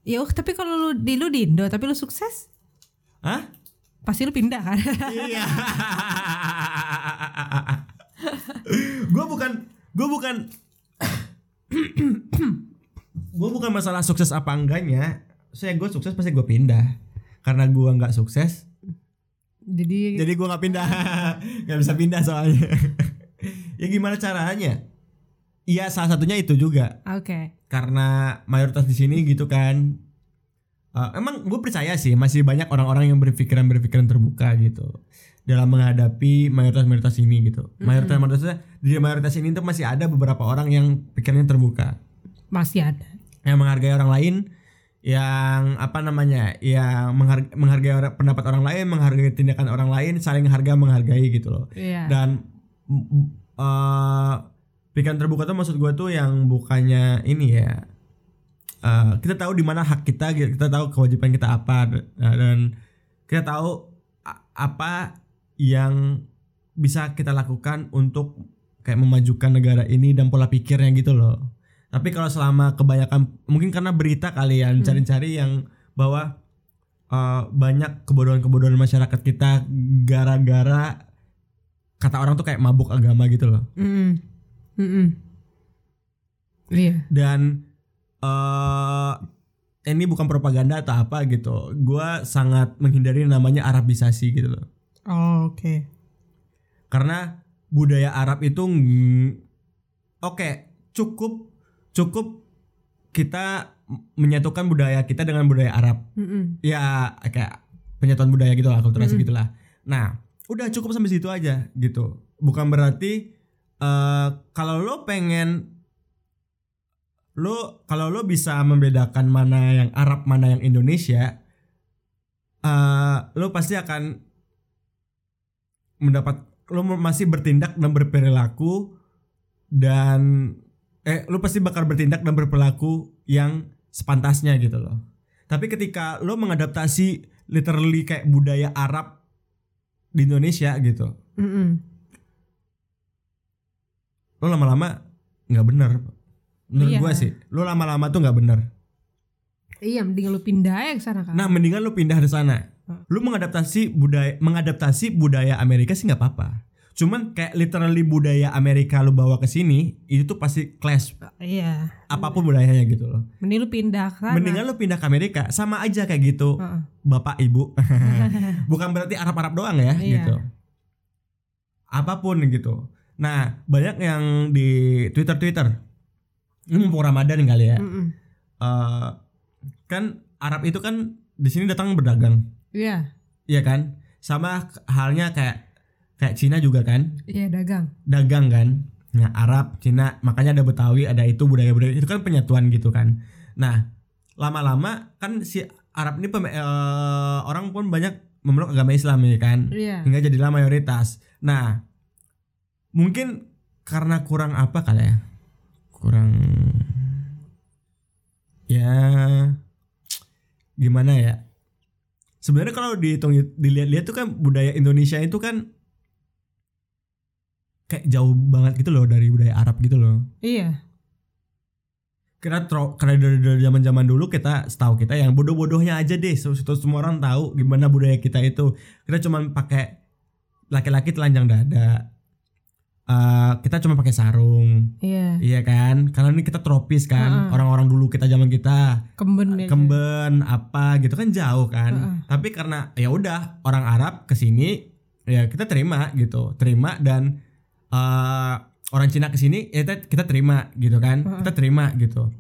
ya uh, tapi kalau lu di lu di Indo tapi lu sukses Hah? pasti lu pindah kan Iya. [LAUGHS] gue bukan, gue bukan, [COUGHS] gue bukan masalah sukses apa enggaknya. Saya gue sukses pasti gue pindah. Karena gue nggak sukses, jadi jadi gue nggak pindah, [LAUGHS] nggak bisa pindah soalnya. [LAUGHS] ya gimana caranya? Iya salah satunya itu juga. oke. Karena mayoritas di sini gitu kan. Eh, emang gue percaya sih masih banyak orang-orang yang berpikiran berpikiran terbuka gitu. Dalam menghadapi mayoritas mayoritas ini gitu. Mayoritas mayoritasnya di mayoritas ini tuh masih ada beberapa orang yang pikirannya terbuka. Masih ada. Yang menghargai orang lain yang apa namanya yang menghargai, menghargai orang- pendapat orang lain menghargai tindakan orang lain saling harga menghargai gitu loh Iya. dan eh pikiran terbuka tuh maksud gue tuh yang bukannya ini ya eh, kita tahu di mana hak kita kita tahu kewajiban kita apa nah, dan kita tahu apa yang bisa kita lakukan untuk kayak memajukan negara ini dan pola pikirnya gitu loh tapi kalau selama kebanyakan mungkin karena berita kalian cari-cari yang bahwa eh, banyak kebodohan-kebodohan masyarakat kita gara-gara kata orang tuh kayak mabuk agama gitu loh. Mm-mm. Mm-mm. iya. Dan eh ini bukan propaganda atau apa gitu. Gua sangat menghindari namanya Arabisasi gitu loh. Oh, oke. Karena budaya Arab itu oke cukup cukup kita menyatukan budaya kita dengan budaya Arab Mm-mm. ya kayak penyatuan budaya gitu lah akulturasi Mm-mm. gitulah nah udah cukup sampai situ aja gitu bukan berarti eh kalau lo pengen lo kalau lo bisa membedakan mana yang Arab mana yang Indonesia eh lo pasti akan mendapat lo masih bertindak dan berperilaku dan eh lo pasti bakal bertindak dan berperilaku yang sepantasnya gitu loh tapi ketika lo mengadaptasi literally kayak budaya Arab di Indonesia gitu, Mm-mm. lo lama-lama nggak bener. Menurut Iya. gua sih, lo lama-lama tuh nggak bener. iya mending lu pindah aja ke sana kan Nah, mendingan lo pindah ke sana. Lo mengadaptasi budaya mengadaptasi budaya Amerika sih nggak apa-apa. Cuman kayak literally budaya Amerika lu bawa ke sini itu tuh pasti clash Iya. apa pun budayanya gitu loh Mending lu pindah ke sana. mendingan lu pindah ke Amerika sama aja kayak gitu Heeh. bapak ibu [LAUGHS] bukan berarti Arab-Arab doang ya Iya. gitu apa pun gitu nah banyak yang di Twitter Twitter ini mumpung Ramadan kali ya Mm-mm. Eh, kan Arab itu kan di sini datang berdagang Iya. iya kan sama halnya kayak kayak Cina juga kan? Iya dagang. dagang kan? Nah Arab Cina makanya ada Betawi ada itu budaya budaya itu kan penyatuan gitu kan. Nah lama-lama kan si Arab ini pem- eh, orang pun banyak memeluk agama Islam ya kan? Iya. hingga jadilah mayoritas. Nah mungkin karena kurang apa kali ya? Kurang ya gimana ya? Sebenarnya kalau dihitung dilihat-lihat tuh kan budaya Indonesia itu kan kayak jauh banget gitu loh dari budaya Arab gitu loh Iya. karena tro, karena dari, dari zaman zaman dulu kita setahu kita yang bodoh-bodohnya aja deh so- semua orang tahu gimana budaya kita itu kita cuman pakai laki-laki telanjang dada Eh, kita cuma pakai sarung Iya. iya kan karena ini kita tropis kan Heeh. orang-orang dulu kita zaman kita Kemben ya. kemben apa gitu kan jauh kan Heeh. tapi karena ya udah orang Arab ke sini ya kita terima gitu terima dan eh, orang Cina ke sini ya kita, kita terima gitu kan Heeh. kita terima gitu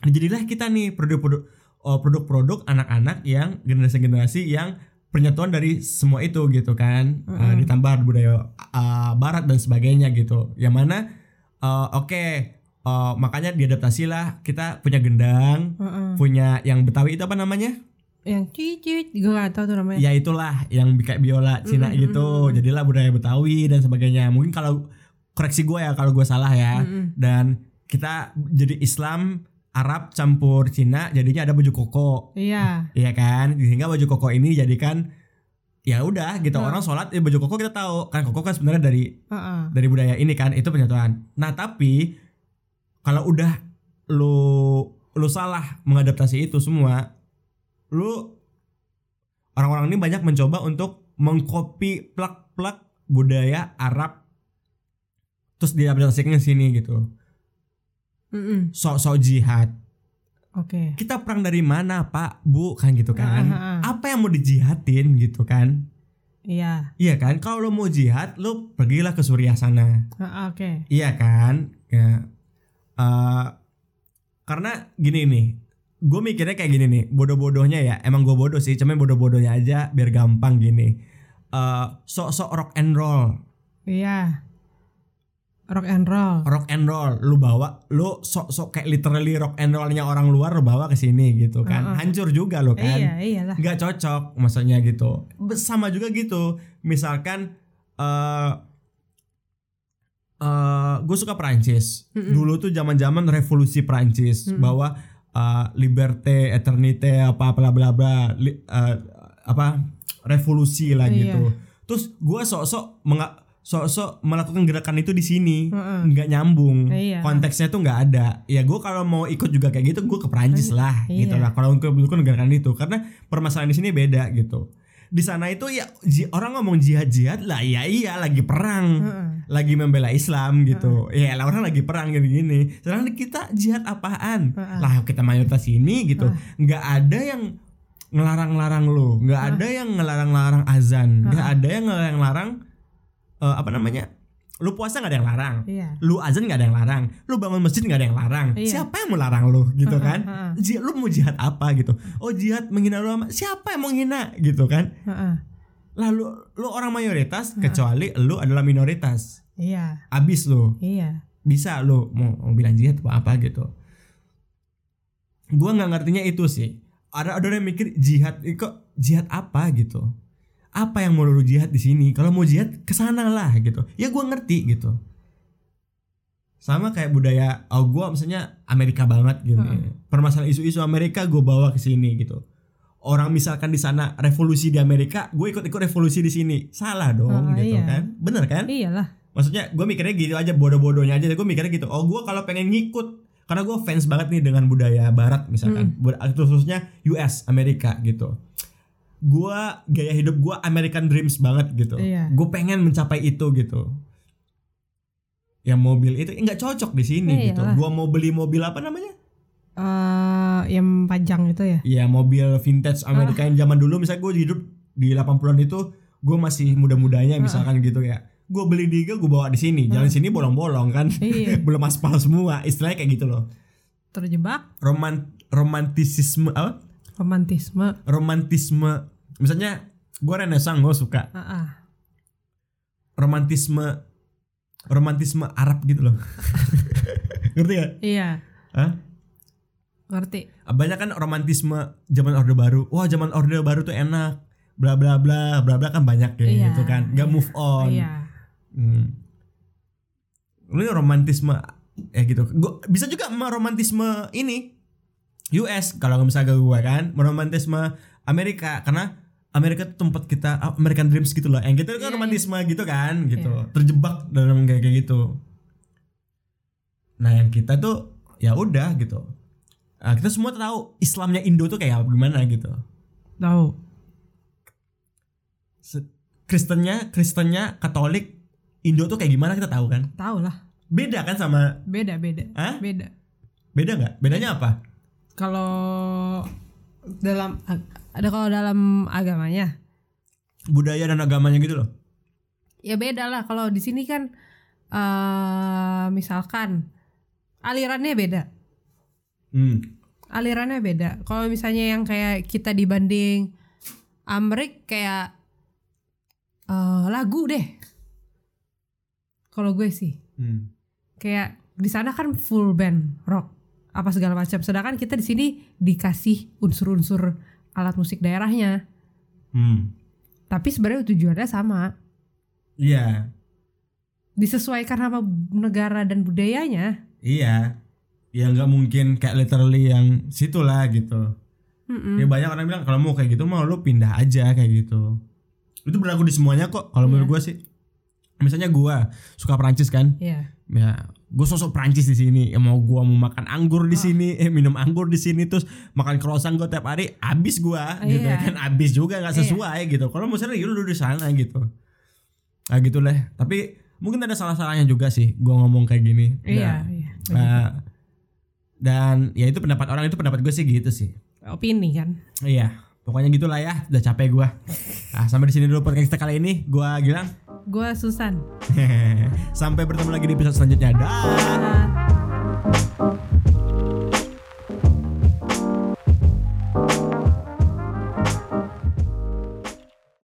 Nah, jadilah kita nih produk-produk oh, produk-produk anak-anak yang generasi-generasi yang penyatuan dari semua itu gitu kan Eh, Heeh. ditambah budaya eh, Barat dan sebagainya gitu yang mana eh, oke eh, makanya diadaptasi lah kita punya gendang Heeh. punya yang Betawi itu apa namanya? Yang cicit gue gak tahu tuh namanya. Ya itulah yang kayak biola Cina Mm, mm, gitu. mm, mm. Jadilah budaya Betawi dan sebagainya. Mungkin kalau koreksi gue ya kalau gue salah ya. Mm-mm. Dan kita jadi Islam Arab campur Cina jadinya ada baju koko. Iya. Iya kan? Sehingga baju koko ini dijadikan ya udah gitu Hmm. orang sholat ya baju koko kita tahu kan koko kan sebenarnya dari Heeh. dari budaya ini kan itu penyatuan. Nah tapi kalau udah lu lu salah mengadaptasi itu semua, lu orang-orang ini banyak mencoba untuk mengcopy plak-plak budaya Arab terus diadaptasikan ke sini gitu. Mm-mm. Sok-sok jihad. Oke. Kita perang dari mana, Pak? Bu kan gitu kan. Ah, ah, ah. Apa yang mau dijihadin gitu kan? Iya. Iya kan? Kalau lo mau jihad, lo pergilah ke Suriah sana. Heeh, Oke. Iya kan? Ya. Eh, karena gini nih, gue mikirnya kayak gini nih, bodoh-bodohnya ya, emang gue bodoh sih, cuman bodoh-bodohnya aja biar gampang gini. Eh, sok-sok rock and roll, Iya. Rock and roll. rock and roll, lu bawa, lu sok-sok kayak literally rock and rollnya orang luar lu bawa ke sini gitu kan, Heeh. hancur juga lo kan. Iya, iyalah. nggak cocok maksudnya gitu sama juga gitu misalkan eh eh gue suka Prancis Mm-mm. dulu tuh zaman zaman revolusi Prancis Mm-mm. bahwa eh, liberté eternité apa bla bla bla li- eh, apa revolusi lah Iya. gitu. Terus gue sok-sok sok-sok melakukan gerakan itu di sini nggak nyambung. Iya. konteksnya tuh nggak ada. Ya gue kalau mau ikut juga kayak gitu gue ke Prancis lah Iya. gitu lah. Kalau untuk melakukan gerakan itu karena permasalahan di sini beda gitu di sana itu ya orang ngomong jihad jihad lah ya iya lagi perang. Heeh. lagi membela Islam gitu. Ya lah orang lagi perang gini gini sedangkan kita jihad apaan? Heeh. lah kita mayoritas ini gitu. Nggak ada yang ngelarang-larang lo. Nggak ada yang ngelarang-larang azan. Nggak ada yang ngelarang-larang eh, apa namanya lu puasa nggak ada yang larang Iya. lu azan nggak ada yang larang, lu bangun masjid nggak ada yang larang. Iya. Siapa yang mau larang lu gitu kan? heeh. Ji- lu mau jihad apa gitu? Oh jihad menghina ulama. Siapa yang mau menghina gitu kan? Lalu lu orang mayoritas kecuali lu adalah minoritas. Iya. Abis lu Iya. bisa lu mau, mau bilang jihad apa apa gitu. Gua nggak ngertinya itu sih. Ada ada yang mikir jihad kok jihad apa gitu. Apa yang mau lu jihad di sini? Kalau mau jihad ke sana lah gitu. Ya gua ngerti gitu. Sama kayak budaya oh gua misalnya Amerika banget gitu. Heeh. Permasalahan isu-isu Amerika gue bawa ke sini gitu. Orang misalkan di sana revolusi di Amerika, gue ikut-ikut revolusi di sini. Salah dong Heeh, gitu iya. kan. Bener kan? Iyalah. Maksudnya gue mikirnya gitu aja bodoh-bodohnya aja gue mikirnya gitu oh gue kalau pengen ngikut karena gue fans banget nih dengan budaya barat misalkan Bud- khususnya US Amerika gitu gua gaya hidup gua American Dreams banget gitu. Iya. Gue pengen mencapai itu gitu. Ya mobil itu nggak cocok di sini Iya gitu. Gua mau beli mobil apa namanya? eh yang panjang itu ya. Iya mobil vintage Amerika yang zaman dulu misalnya gue hidup di 80-an itu gue masih muda-mudanya misalkan gitu ya. Gue beli di gue bawa di sini. Jalan sini bolong-bolong kan. Iya. [LAUGHS] Belum aspal semua. Istilahnya kayak gitu loh. Terjebak Roman romantisisme apa? Romantisme. Romantisme misalnya gue renaissance gue suka Ah, ah. romantisme romantisme Arab gitu loh. [LAUGHS] Ngerti gak? Iya, Hah? ngerti. banyak kan romantisme zaman orde baru wah zaman orde baru tuh enak bla bla bla bla bla kan banyak ya Iya, gitu kan nggak iya. move on Iya. hmm. lu romantisme ya gitu gua bisa juga romantisme ini US kalau nggak misalnya gue kan romantisme Amerika karena Amerika tuh tempat kita ah, American Dreams gitu loh yang gitu kan Iya, romantisme gitu kan gitu Iya. terjebak dalam kayak kayak gitu nah yang kita tuh ya udah gitu Ah, kita semua tahu Islamnya Indo tuh kayak gimana gitu Tahu. Kristennya Kristennya Katolik Indo tuh kayak gimana kita tahu kan Tahu lah. beda kan sama Beda, beda. Hah? Beda. beda nggak bedanya apa Kalau dalam ada kalau dalam agamanya? Budaya dan agamanya gitu loh. Ya beda lah. Kalau di sini kan eh misalkan alirannya beda. Hmm. alirannya beda. Kalau misalnya yang kayak kita dibanding Amrik kayak eh lagu deh. Kalau gue sih. Hmm. kayak di sana kan full band rock apa segala macam sedangkan kita di sini dikasih unsur-unsur alat musik daerahnya Hmm. tapi sebenarnya tujuannya sama Iya, disesuaikan sama negara dan budayanya iya. Ya nggak mungkin kayak literally yang situ lah gitu. Mm-mm. Ya banyak orang bilang kalau mau kayak gitu mau lu pindah aja kayak gitu. Itu berlaku di semuanya kok. Kalau menurut Iya. gua sih. Misalnya gua suka Perancis kan. Iya. Ya, gue sosok Perancis di sini. Ya mau gua mau makan anggur di Ah. sini, eh minum anggur di sini terus makan croissant gua tiap hari, habis gua gitu Iya. kan. Habis juga nggak Iya. sesuai gitu. Kalau misalnya ya lu di sana gitu. Nah gitu lah. Tapi mungkin ada salah-salahnya juga sih gua ngomong kayak gini. Iya, Nah, iya. Nah, dan ya itu pendapat orang itu pendapat gue sih gitu sih. Opini kan. Iya, pokoknya gitulah ya. Udah capek gua. Nah, sampai di sini dulu podcast kita kali ini. Gua Gilang. Gue Susan. [LAUGHS] sampai bertemu lagi di episode selanjutnya. Dah.